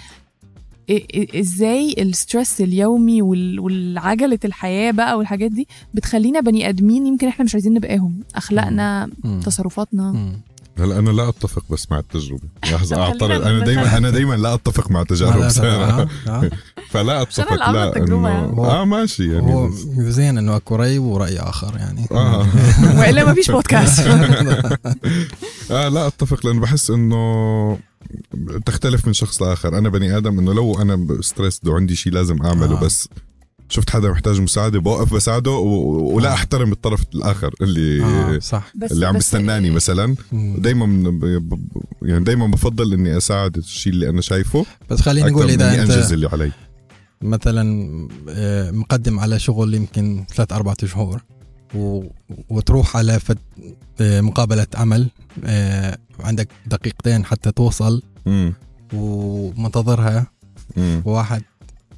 إزاي الستريس اليومي وال- والعجلة الحياة بقى والحاجات دي بتخلينا بني آدمين يمكن إحنا مش عايزين نبقاهم أخلاقنا. تصرفاتنا. هلا أنا لا أتفق بس مع التجربة *laughs* لحظة أعترض أنا دايما نتفق. أنا دايما لا أتفق مع تجارب لا، سارة لا، لا. *laughs* فلا أتفق لا يعني. آه ماشي يعني هو زين إنه أكو رأي ورأي آخر يعني آه *laughs* وإلا ما فيش بودكاست آه لا أتفق لأنه بحس إنه تختلف من شخص لآخر أنا بني آدم إنه لو أنا ستريسد وعندي شيء لازم أعمله آه. بس شفت حدا محتاج مساعدة؟ بوقف بساعده و- ولا آه. أحترم الطرف الآخر اللي آه صح. بس اللي عم بس بستناني مثلا. مم. دايما يعني دايما بفضل إني أساعد الشيء اللي أنا شايفه بس نقول من اذا أنت أنجز اللي علي. مثلا آه، مقدم على شغل يمكن ثلاث أربعة شهور و... وتروح على فت... آه، مقابلة عمل آه، عندك دقيقتين حتى توصل ومنتظرها. وواحد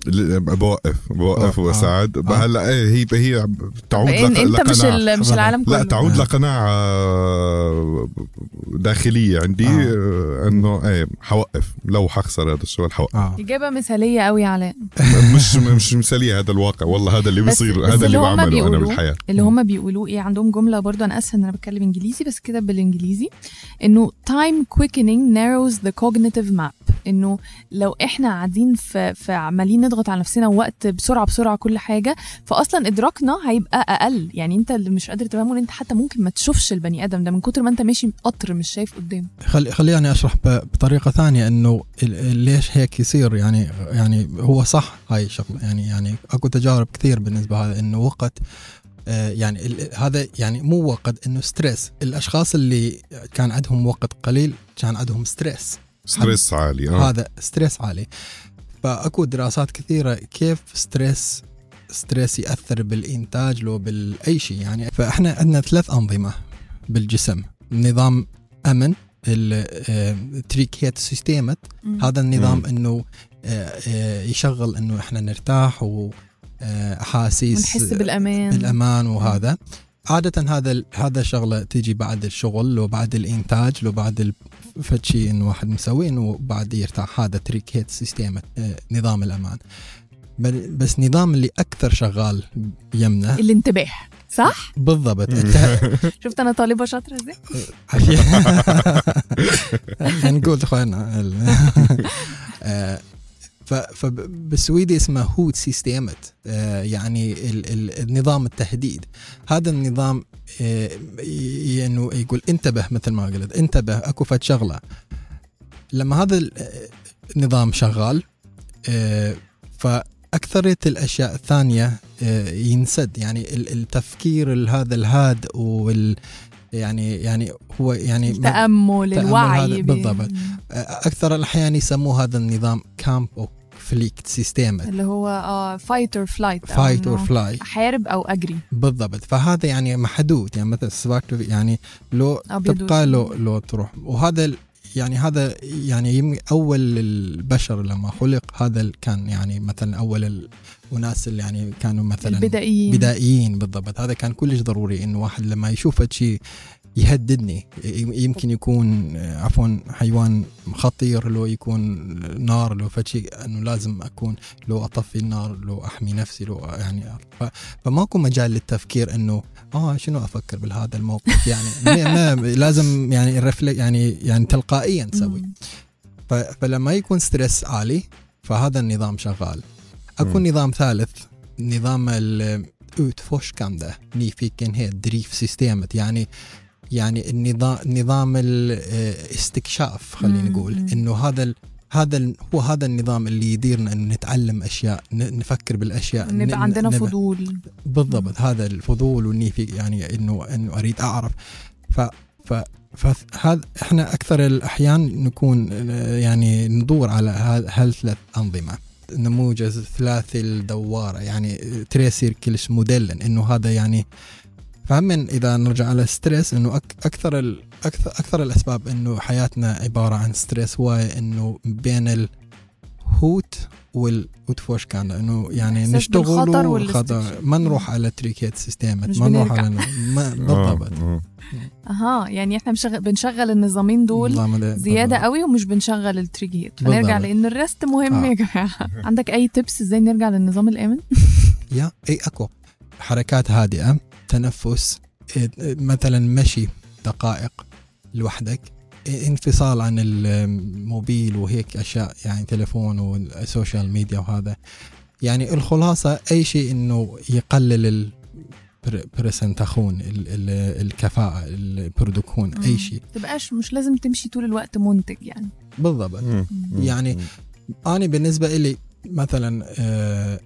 بوقف بوقف آه. واساعد آه. هلا إيه هي هي تعود بقين لق- أنت مش لقناعة. ال- مش بالضبط. العالم كله لا تعود آه. لقناعة داخلية عندي آه. آه. إنه إيه حوقف لو حخسر هذا الشغل حوقف آه إجابة مثالية قوي علاء مش مش مثالية هذا الواقع والله هذا اللي بيصير بس هذا اللي اللي هم بعمله أنا بالحياة اللي هم بيقولوه إيه عندهم جملة برضو أنا أسفة إن أنا بتكلم إنجليزي بس كده بالإنجليزي إنه time quickening narrows the cognitive map انه لو إحنا قاعدين في, في عمالين نضغط على نفسنا وقت بسرعة بسرعة كل حاجة فاصلا إدراكنا هيبقى أقل. يعني أنت اللي مش قادر تفهمه إن أنت حتى ممكن ما تشوفش البني آدم ده من كتر ما أنت ماشي قطر مش شايف قدام خلي خليني أشرح بطريقة ثانية إنه ليش هيك يصير؟ يعني يعني هو صح هاي الشغله يعني يعني أكو تجارب كثير بالنسبة هذا إنه وقت آه، يعني هذا يعني مو وقت إنه stress الأشخاص اللي كان عندهم وقت قليل كان عندهم stress stress عالي آه. هذا stress عالي. فأكو دراسات كثيرة كيف stress stress يأثر بالإنتاج لو باي شيء يعني. فإحنا عندنا ثلاث أنظمة بالجسم. نظام أمن ال trygghetssystemet هذا النظام مم. إنه آه، آه، يشغل إنه إحنا نرتاح واحاسيس ونحس بالأمان. بالأمان وهذا. عادة هذا ال- هذا شغلة تيجي بعد الشغل لو بعد الإنتاج شيء إنه واحد مسوي إنه بعد يرتاح. هذا trygghetssystem آه، نظام الأمان. بل- بس نظام اللي أكثر شغال يمنا الانتباه صح؟ بالضبط. *laughs* شفت أنا طالبة شاطرة إزاي *laughs* يعني نقول اخواننا *laughs* آه، فبالسويدي اسمه hotsystemet. آه، يعني ال- ال- النظام التهديد هذا النظام ي- انه يقول انتبه مثل ما قلت انتبه اكو فد شغلة. لما هذا ال- النظام شغال آه، فأكثرية الأشياء الثانية آه، ينسد. يعني ال- التفكير ال- هذا الهاد وال يعني يعني هو يعني التأمل الوعي بالضبط. أكثر الأحيان يسموه هذا النظام kamp och flyktsystem اللي هو آه fight or flight fight or fly أحارب أو أجري. بالضبط. فهذا يعني محدود. يعني مثل سباكتو يعني لو تبقى. لو لو تروح. وهذا يعني هذا يعني أول البشر لما خلق هذا كان يعني مثلا أول الناس اللي يعني كانوا مثلا البدائيين. بدائيين بالضبط. هذا كان كلش ضروري إنه واحد لما يشوف شيء يهددني. يمكن يكون عفوا حيوان خطير لو يكون نار لو فشي أنه لازم أكون لو أطفي النار لو أحمي نفسي لو يعني فماكو مجال للتفكير أنه آه شنو أفكر بهذا الموقف؟ يعني ما *laughs* لازم يعني يعني يعني تلقائيا. ف- فلما يكون ستريس عالي فهذا النظام شغال. أكو. نظام ثالث نظام ال utforskande nyfikenhet driv systemet يعني النظام نظام الاستكشاف خلينا مم. نقول. إنه هذا ال هذا هو هذا النظام اللي يديرنا إنه نتعلم أشياء نفكر بالأشياء نبقى عندنا نبقى- فضول. بالضبط هذا الفضول والنيفي يعني إنه إنه أريد أعرف. ف ف فهذا إحنا أكثر الأحيان نكون آه، يعني ندور على هال- هالثلاث أنظمة. نموذج ثلاثي الدوارة يعني تريسير كلش موديلا إنه هذا يعني فهم إذا نرجع على ستريس إنه أك أكثر ال أكثر أكثر الأسباب إنه حياتنا عبارة عن ستريس هو إنه بين الهوت والوتفوش كان إنه يعني نشتغل والخطر. ما نروح على تريكيت سيستيمات مش ما نروح. على ما *laughs* بالضبط آه، آه. أها يعني إحنا مشغل بنشغل النظامين دول زيادة. قوي ومش بنشغل التريجيت فنرجع. لأن الريست مهم آه. يا جماعة عندك أي تبس إزاي نرجع للنظام الآمن *laughs* يا اي اكو حركات هادئة تنفس إيه، مثلا مشي دقائق لوحدك إيه، انفصال عن الموبيل وهيك أشياء يعني تليفون وال social media وهذا. يعني الخلاصة أي شيء إنه يقلل ال prestationen ال- ال- الكفاءة ال produktion أي شيء. تبقاش مش لازم تمشي طول الوقت منتج يعني. بالضبط. مم. يعني أنا بالنسبة لي مثلا آه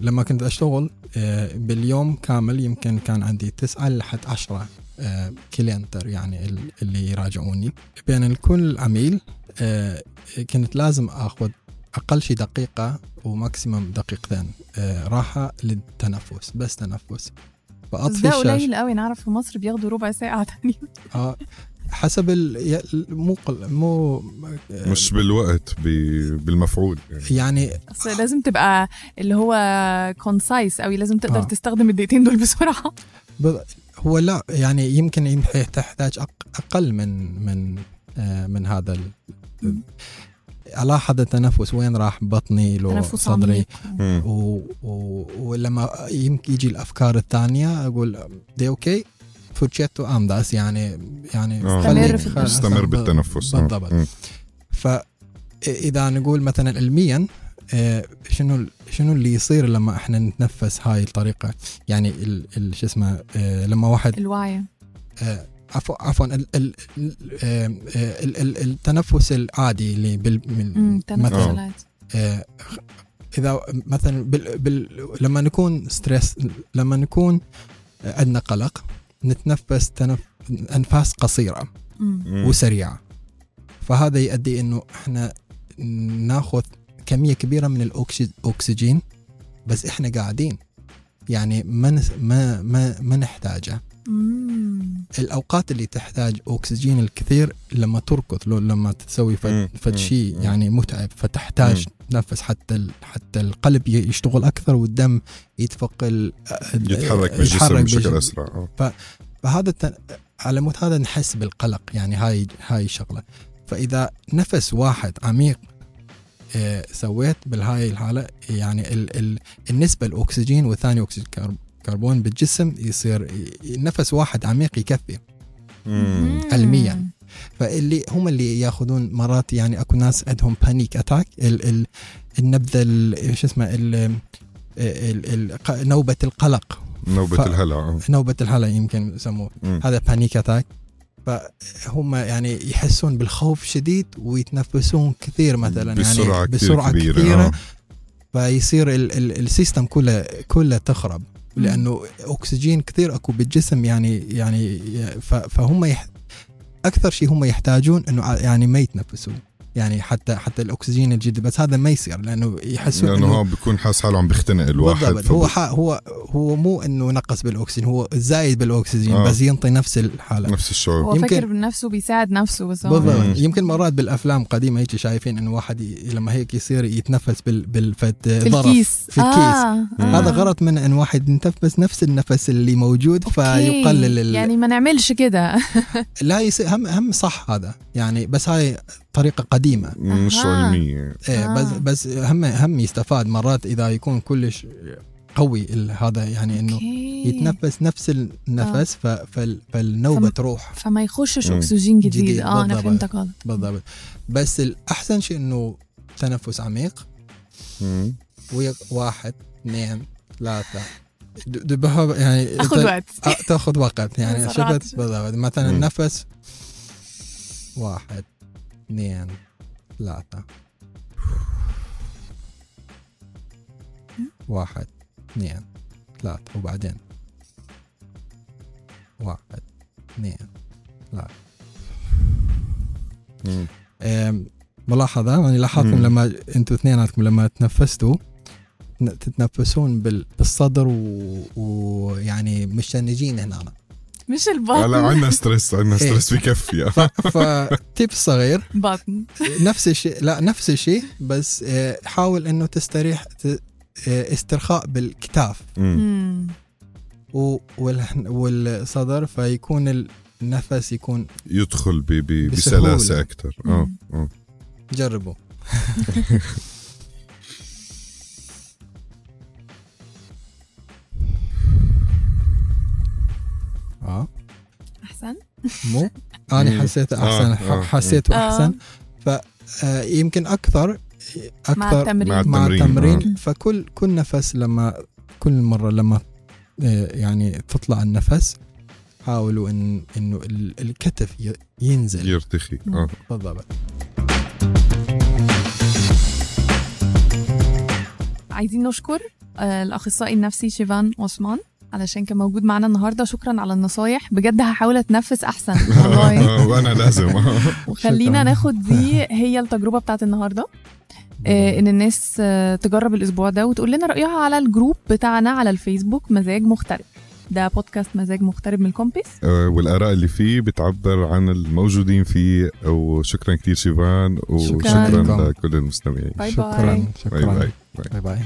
لما كنت أشتغل آه باليوم كامل يمكن كان عندي تسعة لحد عشرة آه كلينتر يعني ال- اللي يراجعوني. بين الكل عميل آه كنت لازم آخذ أقل شيء دقيقة وماكسيموم دقيقتين آه راحة للتنفس بس تنفس. فاطفي الشاشه قليل قوي نعرف في مصر بياخدوا ربع ساعة تانية. آه حسب ال مو قل- مو مش بالوقت ب- بالمفعول يعني يعني لازم تبقى اللي هو كونسايس قوي لازم تقدر آه. تستخدم الدقيقتين دول بسرعة بض- هو لا يعني يمكن يم- تحتاج أق- أقل من من آه، من هذا ال-. الاحظ التنفس وين راح بطني لو صدري. و... و... ولما يمكن يجي الأفكار الثانية أقول دي okay fortsätt att andas يعني يعني آه. استمر في استمر بالتنفس آه. بالضبط. فاذا نقول مثلا علميا آه، شنو ال- شنو اللي يصير لما إحنا نتنفس هاي الطريقة يعني ال... ال... شو اسمه لما واحد الوعي عفوا عفوا ال ال ال ال ال التنفس العادي اللي بال من مثلا إذا مثلا بال بال لما نكون ستريس لما نكون عندنا قلق نتنفس تنف أنفاس قصيرة مم. وسريعة. فهذا يؤدي إنه إحنا ناخذ كمية كبيرة من الاكسجين بس إحنا قاعدين. يعني ما نس- ما ما ما نحتاجه. مم. الأوقات اللي تحتاج أكسجين الكثير لما تركض لو لما تسوي فد. شيء. يعني متعب فتحتاج تنفس حتى ال- حتى القلب يشتغل أكثر والدم يتفق ال- يتحرك بالجسم بشكل أسرع آه. فهذا الت- على مود هذا نحس بالقلق يعني هاي هاي الشغلة فإذا نفس واحد عميق آه، سويت بالهاي الحالة يعني ال ال النسبة الأكسجين وثاني اكسيد كرب- كربون بالجسم يصير نفس واحد عميق يكفي. علمياً. فاللي هم اللي ياخذون مرات يعني أكو ناس عندهم panic attack ال ال النبذه ال- شو اسمه ال ال ال نوبة القلق نوبة ف- الهلع. نوبة الهلع يمكن يسموه. هذا panic attack فهم يعني يحسون بالخوف شديد ويتنفسون كثير مثلا بسرعة يعني كثير بسرعة كبيرة كثيرة آه. فيصير ال ال ال system كله كله تخرب. لأنه أكسجين كثير أكو بالجسم يعني يعني فهم يح أكثر شيء هم يحتاجون إنه يعني ما يتنفسوا يعني حتى حتى الأكسجين الجديد بس هذا ما يصير لأنه يحسون لأنه إنه هو بيكون حاس حاله عم بيختنق الواحد بالضبط هو هو هو مو إنه نقص بالأكسجين هو زايد بالأكسجين آه. بس ينطي نفس الحالة نفس الشعور هو يمكن- فاكر بنفسه بيساعد نفسه بس بالضبط. يمكن مرات بالأفلام قديمة هيك شايفين إنه واحد ي... لما هيك يصير يتنفس بال... بالفت في ظرف الكيس في الكيس آه. آه. هذا غلط من إن واحد يتنفس نفس النفس اللي موجود okay. فيقلل ال... يعني ما نعملش كده *laughs* لا يصير هم هم صح هذا يعني بس هاي طريقة قديمة مش إيه آه. بس بس هم هم يستفاد مرات إذا يكون كلش قوي هذا يعني إنه okay. يتنفس نفس النفس ف... فال... فالنوبة فم- تروح فما يخشش. أكسجين جديد, جديد، آه أنا بالضبط. فهمتك غلط بالضبط بس الاحسن شيء إنه تنفس عميق مم. وي- واحد اثنين ثلاثة د- دبها يعني *laughs* اخذ أنت- وقت آه، تاخذ وقت يعني. *laughs* شفت بالضبط مثلا مم. نفس واحد اثنين ثلاثة. واحد. اثنين ثلاثة. وبعدين. واحد. اثنين. أم، ملاحظة؟ يعني لاحظتم. لما أنتوا اثنيناتكم لما تنفستوا تتنفسون بال- بالصدر ويعني مشنجين هنا. مش هلا البطن عندنا stress عندنا. stress بكفي فتيب صغير. بطن. نفس الشيء لا نفس الشيء بس آه، حاول إنه تستريح ت- آه، استرخاء بالكتاف. والصدر فيكون النفس يكون يدخل ب- ب- بسهولة. بسلاسة أكثر آه. آه. جربوا. *laughs* مو؟ أنا مم. حسيته آه، أحسن آه، حسيته آه. أحسن. فيمكن أكثر مع أكثر التمرين. مع مع التمرين، التمرين. آه. فكل كل نفس لما كل مرة لما يعني تطلع النفس حاولوا إن إنه ال- الكتف ينزل. يرتخي آه. بالضبط. عايزين نشكر الأخصائي النفسي شيفان عثمان. علشان كان موجود معانا النهارده. شكرا على النصايح. بجد هحاول أتنفس أحسن. *laughs* والله. *laughs* وأنا لازم. *laughs* وخلينا. ناخد دي هي التجربة بتاعت النهارده. آه، إن الناس آه، تجرب الأسبوع ده وتقول لنا رأيها على الجروب بتاعنا على الفيسبوك مزاج مغترب ده بودكاست مزاج مغترب من الكومبيس آه، والآراء اللي فيه بتعبر عن الموجودين فيه. وشكرا كثير شيفان. وشكرا شكراً. لكل المستمعين. باي شكرا. باي باي. شكرا. باي. باي باي.